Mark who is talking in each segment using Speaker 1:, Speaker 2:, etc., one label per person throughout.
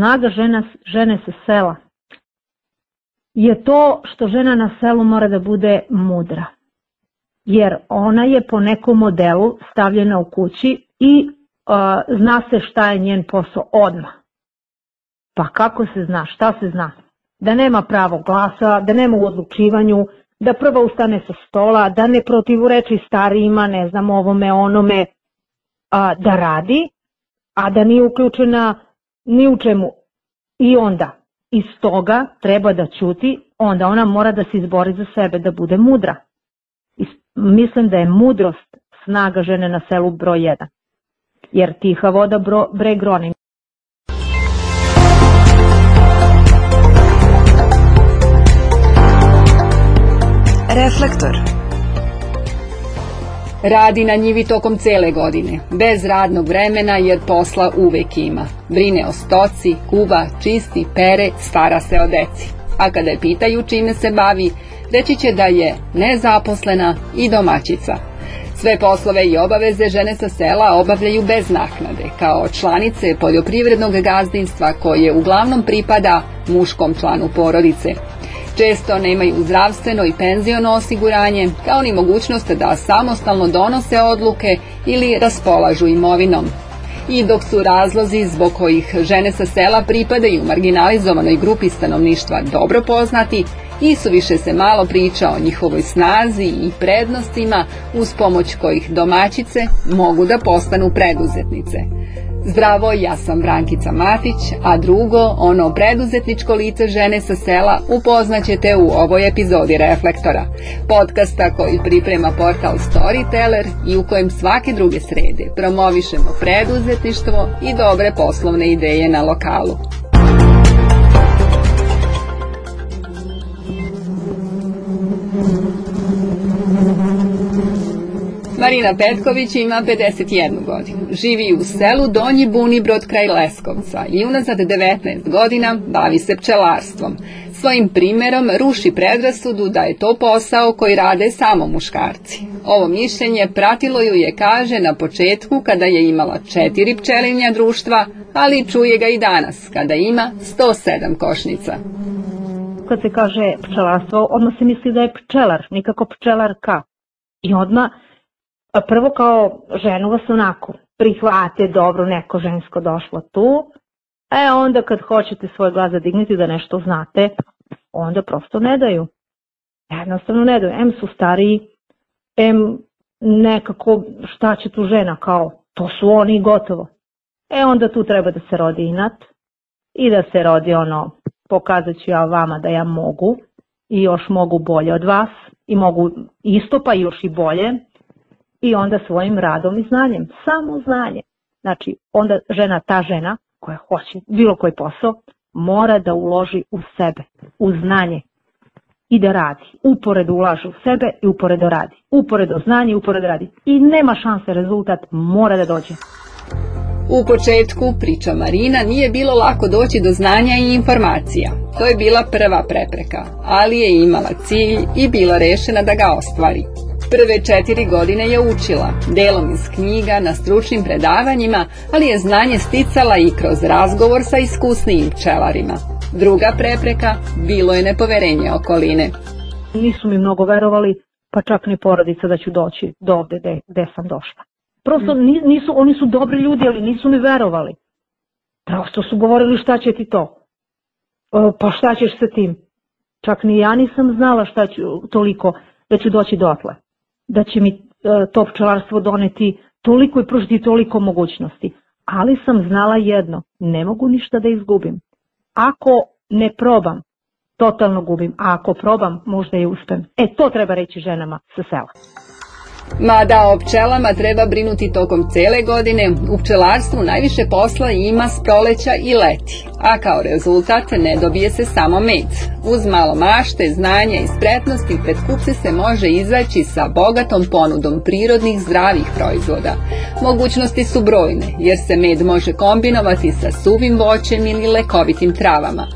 Speaker 1: snaga žena, žene sa sela je to što žena na selu mora da bude mudra. Jer ona je po nekom modelu stavljena u kući i uh, zna se šta je njen posao odmah. Pa kako se zna? Šta se zna? Da nema pravo glasa, da nema u odlučivanju, da prva ustane sa stola, da ne protivureči starijima, ne znam, ovome, onome, a, da radi, a da nije uključena ni u čemu. I onda, iz toga treba da ćuti, onda ona mora da se izbori za sebe, da bude mudra. I mislim da je mudrost snaga žene na selu broj 1. Jer tiha voda bro, bre groni.
Speaker 2: Reflektor Radi na njivi tokom cele godine, bez radnog vremena jer posla uvek ima. Brine o stoci, kuva, čisti, pere, stara se o deci. A kada je pitaju čime se bavi, reći će da je nezaposlena i domaćica. Sve poslove i obaveze žene sa sela obavljaju bez naknade, kao članice poljoprivrednog gazdinstva koje uglavnom pripada muškom članu porodice. Često nemaju zdravstveno i penziono osiguranje, kao ni mogućnost da samostalno donose odluke ili raspolažu imovinom. I dok su razlozi zbog kojih žene sa sela pripadaju marginalizovanoj grupi stanovništva dobro poznati, i su više se malo priča o njihovoj snazi i prednostima uz pomoć kojih domaćice mogu da postanu preduzetnice. Zdravo, ja sam Brankica Matić, a drugo, ono preduzetničko lice žene sa sela upoznaćete u ovoj epizodi Reflektora, podcasta koji priprema portal Storyteller i u kojem svake druge srede promovišemo preduzetništvo i dobre poslovne ideje na lokalu. Marina Petković ima 51 godinu. Živi u selu Donji Bunibrod kraj Leskovca i unazad 19 godina bavi se pčelarstvom. Svojim primerom ruši predrasudu da je to posao koji rade samo muškarci. Ovo mišljenje pratilo ju je, kaže, na početku kada je imala četiri pčelinja društva, ali čuje ga i danas kada ima 107 košnica.
Speaker 1: Kad se kaže pčelarstvo, odmah se misli da je pčelar, nikako pčelarka. I odmah prvo kao ženu vas onako prihvate dobro neko žensko došlo tu, e onda kad hoćete svoj glas zadignuti da nešto znate, onda prosto ne daju. Jednostavno ne daju. M su stariji, M nekako šta će tu žena kao, to su oni gotovo. E onda tu treba da se rodi inat i da se rodi ono, pokazat ću ja vama da ja mogu i još mogu bolje od vas i mogu isto pa još i bolje i onda svojim radom i znanjem, samo znanje. Znači, onda žena, ta žena koja hoće bilo koji posao, mora da uloži u sebe, u znanje i da radi. Uporedo ulaže u sebe i uporedo radi. Uporedo znanje i uporedo radi. I nema šanse, rezultat mora da dođe.
Speaker 2: U početku, priča Marina, nije bilo lako doći do znanja i informacija. To je bila prva prepreka, ali je imala cilj i bila rešena da ga ostvari. Prve četiri godine je učila, delom iz knjiga, na stručnim predavanjima, ali je znanje sticala i kroz razgovor sa iskusnijim pčelarima. Druga prepreka bilo je nepoverenje okoline.
Speaker 1: Nisu mi mnogo verovali, pa čak ni porodica da ću doći do ovde gde, gde sam došla. Prosto nisu, oni su dobri ljudi, ali nisu mi verovali. Prosto su govorili šta će ti to? Pa šta ćeš sa tim? Čak ni ja nisam znala šta ću toliko da ću doći dotle da će mi e, to pčelarstvo doneti toliko i pružiti toliko mogućnosti. Ali sam znala jedno, ne mogu ništa da izgubim. Ako ne probam, totalno gubim, a ako probam, možda i uspem. E, to treba reći ženama sa sela.
Speaker 2: Mada o pčelama treba brinuti tokom cele godine, u pčelarstvu najviše posla ima s proleća i leti, a kao rezultat ne dobije se samo med. Uz malo mašte, znanja i spretnosti pred kupce se može izaći sa bogatom ponudom prirodnih zdravih proizvoda. Mogućnosti su brojne, jer se med može kombinovati sa suvim voćem ili lekovitim travama.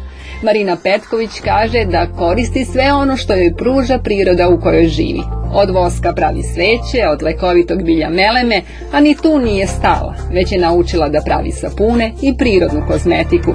Speaker 2: Marina Petković kaže da koristi sve ono što joj pruža priroda u kojoj živi. Od voska pravi sveće, od lekovitog bilja meleme, a ni tu nije stala, već je naučila da pravi sapune i prirodnu kozmetiku.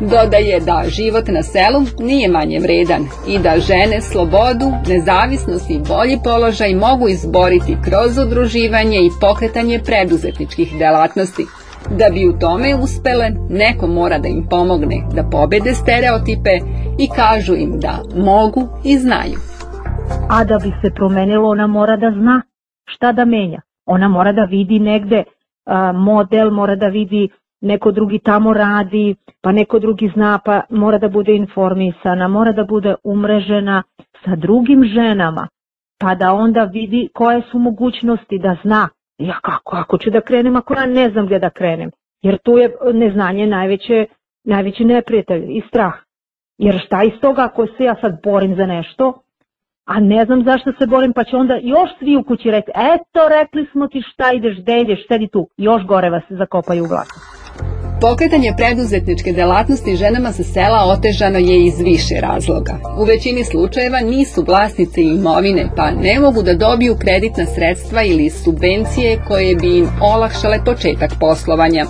Speaker 2: Dodaje da život na selu nije manje vredan i da žene slobodu, nezavisnost i bolji položaj mogu izboriti kroz udruživanje i pokretanje preduzetničkih delatnosti. Da bi u tome uspele, neko mora da im pomogne da pobede stereotipe i kažu im da mogu i znaju.
Speaker 1: A da bi se promenilo, ona mora da zna šta da menja. Ona mora da vidi negde model, mora da vidi neko drugi tamo radi, pa neko drugi zna, pa mora da bude informisana, mora da bude umrežena sa drugim ženama, pa da onda vidi koje su mogućnosti da zna. Ja kako, ako ću da krenem, ako ja ne znam gde da krenem. Jer tu je neznanje najveće, najveći neprijatelj i strah. Jer šta iz toga ako se ja sad borim za nešto, a ne znam zašto se borim, pa će onda još svi u kući reći, eto, rekli smo ti šta ideš, gde ideš, sedi tu, još gore vas zakopaju u glasu.
Speaker 2: Pokretanje preduzetničke delatnosti ženama sa sela otežano je iz više razloga. U većini slučajeva nisu vlasnice imovine, pa ne mogu da dobiju kreditna sredstva ili subvencije koje bi im olakšale početak poslovanja.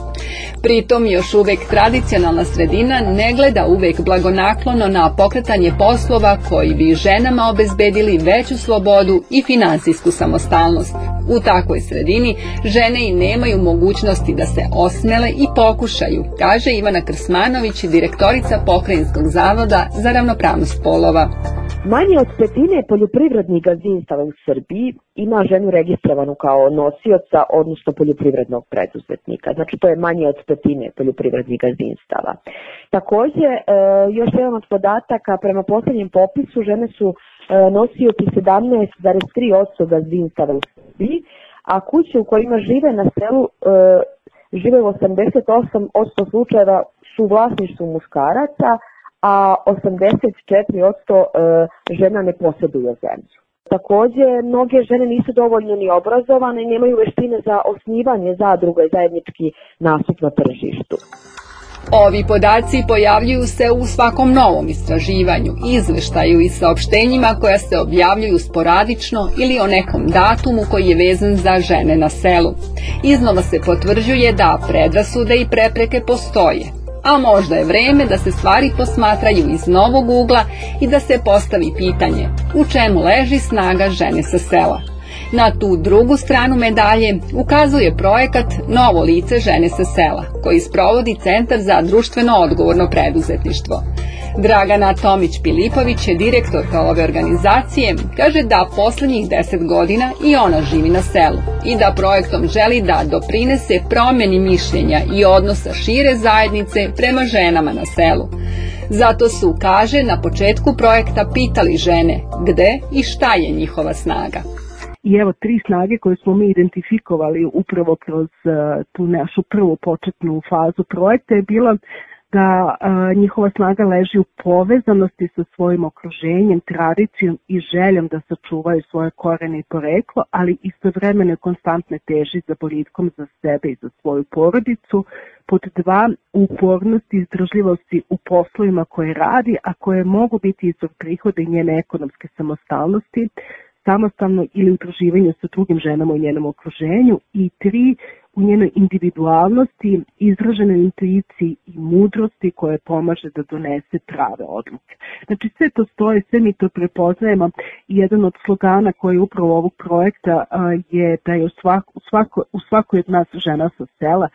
Speaker 2: Pritom još uvek tradicionalna sredina ne gleda uvek blagonaklono na pokretanje poslova koji bi ženama obezbedili veću slobodu i finansijsku samostalnost. U takvoj sredini žene i nemaju mogućnosti da se osmele i pokušaju, kaže Ivana Krsmanović, direktorica Pokrajinskog zavoda za ravnopravnost polova.
Speaker 3: Manje od petine poljoprivrednih gazdinstava u Srbiji ima ženu registrovanu kao nosioca, odnosno poljoprivrednog preduzetnika. Znači to je manje od petine poljoprivrednih gazdinstava. Takođe, e, još jedan od podataka, prema poslednjem popisu, žene su nosioci 17,3% gazdinstava u Srbiji, a kuće u kojima žive na selu e, žive u 88% slučajeva su u vlasništvu muškaraca, a 84% e, žena ne posjeduje zemlju. Takođe, mnoge žene nisu dovoljno ni obrazovane i nemaju veštine za osnivanje zadruga i zajednički nastup na tržištu.
Speaker 2: Ovi podaci pojavljuju se u svakom novom istraživanju, izveštaju i saopštenjima koja se objavljuju sporadično ili o nekom datumu koji je vezan za žene na selu. Iznova se potvrđuje da predrasude i prepreke postoje, a možda je vreme da se stvari posmatraju iz novog ugla i da se postavi pitanje u čemu leži snaga žene sa sela. Na tu drugu stranu medalje ukazuje projekat Novo lice žene sa sela, koji sprovodi Centar za društveno odgovorno preduzetništvo. Dragana Tomić-Pilipović je direktorka ove organizacije, kaže da poslednjih deset godina i ona živi na selu i da projektom želi da doprinese promeni mišljenja i odnosa šire zajednice prema ženama na selu. Zato su, kaže, na početku projekta pitali žene gde i šta je njihova snaga.
Speaker 4: I evo tri snage koje smo mi identifikovali upravo kroz uh, tu našu prvu početnu fazu projekta je bila da a, njihova snaga leži u povezanosti sa svojim okruženjem, tradicijom i željom da sačuvaju svoje korene i poreklo, ali istovremeno konstantne teži za boritkom za sebe i za svoju porodicu. Pod dva, upornost i izdržljivosti u poslovima koje radi, a koje mogu biti izvor prihoda i njene ekonomske samostalnosti, samostalno ili udruživanju sa drugim ženama u njenom okruženju i tri, u njenoj individualnosti, izraženoj intuiciji i mudrosti koje pomaže da donese prave odluke. Znači sve to stoje, sve mi to prepoznajemo i jedan od slogana koji je upravo ovog projekta je da je u, svako, u, svako, u svakoj od nas žena sa sela.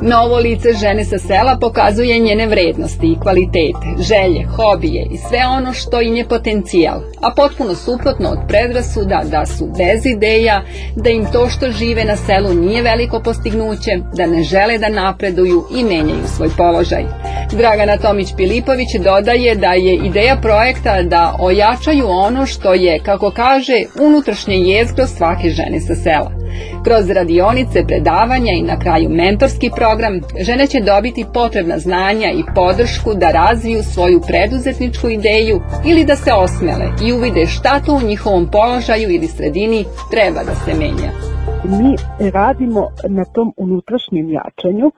Speaker 2: Novo lice žene sa sela pokazuje njene vrednosti i kvalitete, želje, hobije i sve ono što im je potencijal, a potpuno suprotno od predrasuda da su bez ideja, da im to što žive na selu nije veliko postignuće, da ne žele da napreduju i menjaju svoj položaj. Dragana Tomić-Pilipović dodaje da je ideja projekta da ojačaju ono što je, kako kaže, unutrašnje jezgro svake žene sa sela. Kroz radionice, predavanja i na kraju mentorski program, žene će dobiti potrebna znanja i podršku da razviju svoju preduzetničku ideju ili da se osmele i uvide šta to u njihovom položaju ili sredini treba da se menja.
Speaker 4: Mi radimo na tom unutrašnjem jačanju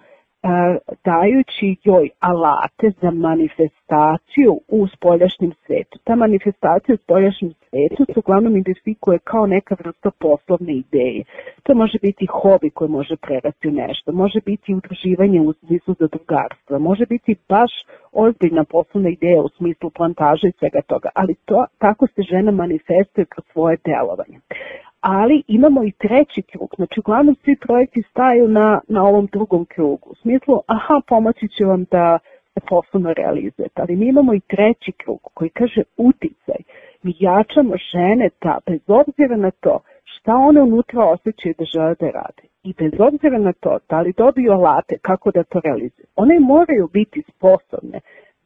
Speaker 4: dajući joj alate za manifestaciju u spoljašnjem svetu. Ta manifestacija u spoljašnjem svetu se uglavnom identifikuje kao neka vrsta poslovne ideje. To može biti hobi koji može prerasti u nešto, može biti udruživanje u smislu zadrugarstva, može biti baš ozbiljna poslovna ideja u smislu plantaže i svega toga, ali to, tako se žena manifestuje kroz svoje delovanje ali imamo i treći krug, znači uglavnom svi projekti staju na, na ovom drugom krugu, u smislu, aha, pomoći će vam da poslovno realizujete, ali mi imamo i treći krug koji kaže uticaj, mi jačamo žene da bez obzira na to šta one unutra osjećaju da žele da rade i bez obzira na to da li dobiju alate kako da to realizuju, one moraju biti sposobne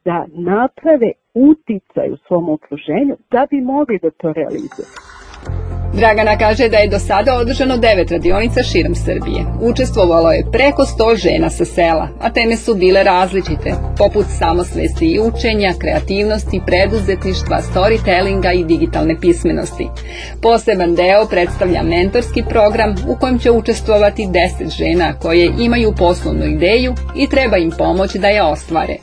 Speaker 4: da naprave uticaj u svom okruženju da bi mogli da to realizuju.
Speaker 2: Dragana kaže da je do sada održano devet radionica širom Srbije. Učestvovalo je preko 100 žena sa sela, a teme su bile različite, poput samosvesti i učenja, kreativnosti, preduzetništva, storytellinga i digitalne pismenosti. Poseban deo predstavlja mentorski program u kojem će učestvovati 10 žena koje imaju poslovnu ideju i treba im pomoć da je ostvare.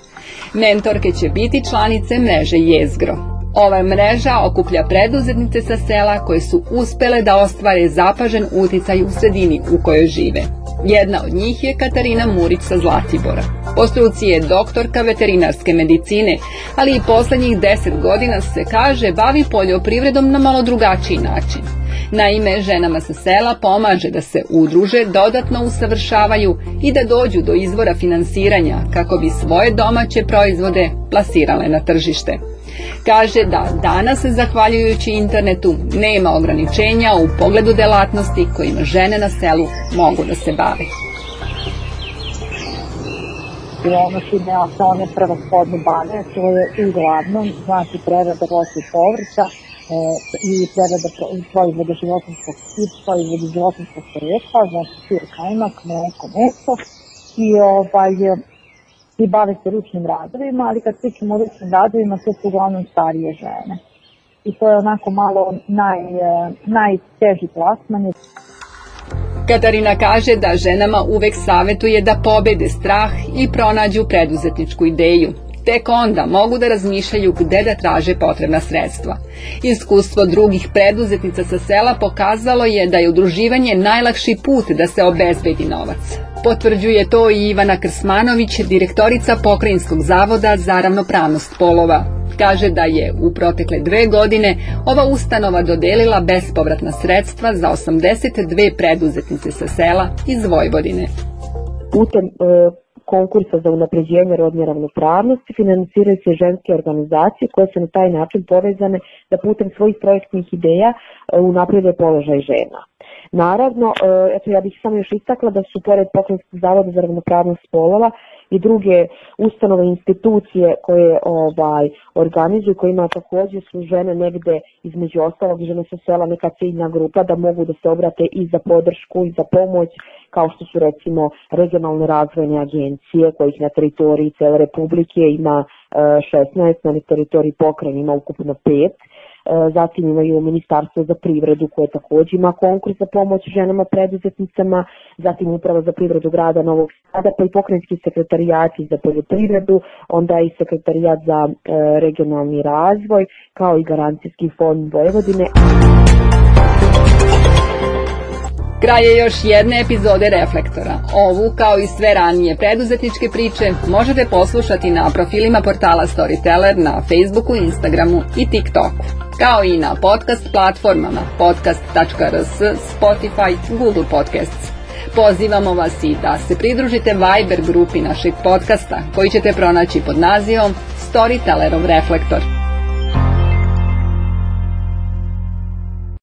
Speaker 2: Mentorke će biti članice mreže Jezgro. Ova mreža okuplja preduzetnice sa sela koje su uspele da ostvare zapažen uticaj u sredini u kojoj žive. Jedna od njih je Katarina Murić sa Zlatibora. Po struci je doktorka veterinarske medicine, ali i poslednjih deset godina se kaže bavi poljoprivredom na malo drugačiji način. Naime, ženama sa sela pomaže da se udruže, dodatno usavršavaju i da dođu do izvora finansiranja kako bi svoje domaće proizvode plasirale na tržište. Kaže da danas, zahvaljujući internetu, nema ograničenja u pogledu delatnosti kojima žene na selu mogu da se bave.
Speaker 5: ono su ne one prevashodno bave, to je uglavnom, znači prerada voća i povrća, i prerada proizvoda životinskog i proizvoda životinskog porekla, znači sir, kajmak, mleko, meso i ovaj, i bave se ručnim radovima, ali kad pričamo o ručnim radovima, to su uglavnom starije žene. I to je onako malo naj, e, najteži plasman.
Speaker 2: Katarina kaže da ženama uvek savetuje da pobede strah i pronađu preduzetničku ideju. Tek onda mogu da razmišljaju gde da traže potrebna sredstva. Iskustvo drugih preduzetnica sa sela pokazalo je da je udruživanje najlakši put da se obezbedi novac. Potvrđuje to i Ivana Krsmanović, direktorica Pokrajinskog zavoda za ravnopravnost polova. Kaže da je u protekle dve godine ova ustanova dodelila bespovratna sredstva za 82 preduzetnice sa sela iz Vojvodine.
Speaker 3: Putem e, konkursa za unapređenje rodne ravnopravnosti finansiraju se ženske organizacije koje su na taj način povezane da putem svojih projektnih ideja e, unaprede položaj žena. Naravno, e, eto ja bih samo još istakla da su pored Pokrenjskog zavoda za ravnopravnost spolova i druge ustanove institucije koje ovaj organizuju, kojima takođe su žene negde između ostalog žene sa sela neka ciljna grupa da mogu da se obrate i za podršku i za pomoć kao što su recimo regionalne razvojne agencije kojih na teritoriji cele republike ima 16, e, na teritoriji pokrajine ima ukupno 5 E, zatim imaju Ministarstvo za privredu koje takođe ima konkurs za pomoć ženama preduzetnicama, zatim Uprava za privredu grada Novog Sada, pa i pokrajinski sekretarijati za poljoprivredu, onda i sekretarijat za e, regionalni razvoj, kao i garancijski fond Vojvodine.
Speaker 2: Kraj je još jedne epizode Reflektora. Ovu, kao i sve ranije preduzetničke priče, možete poslušati na profilima portala Storyteller na Facebooku, Instagramu i TikToku, kao i na podcast platformama podcast.rs, Spotify, Google Podcasts. Pozivamo vas i da se pridružite Viber grupi našeg podcasta, koji ćete pronaći pod nazivom Storytellerov Reflektor.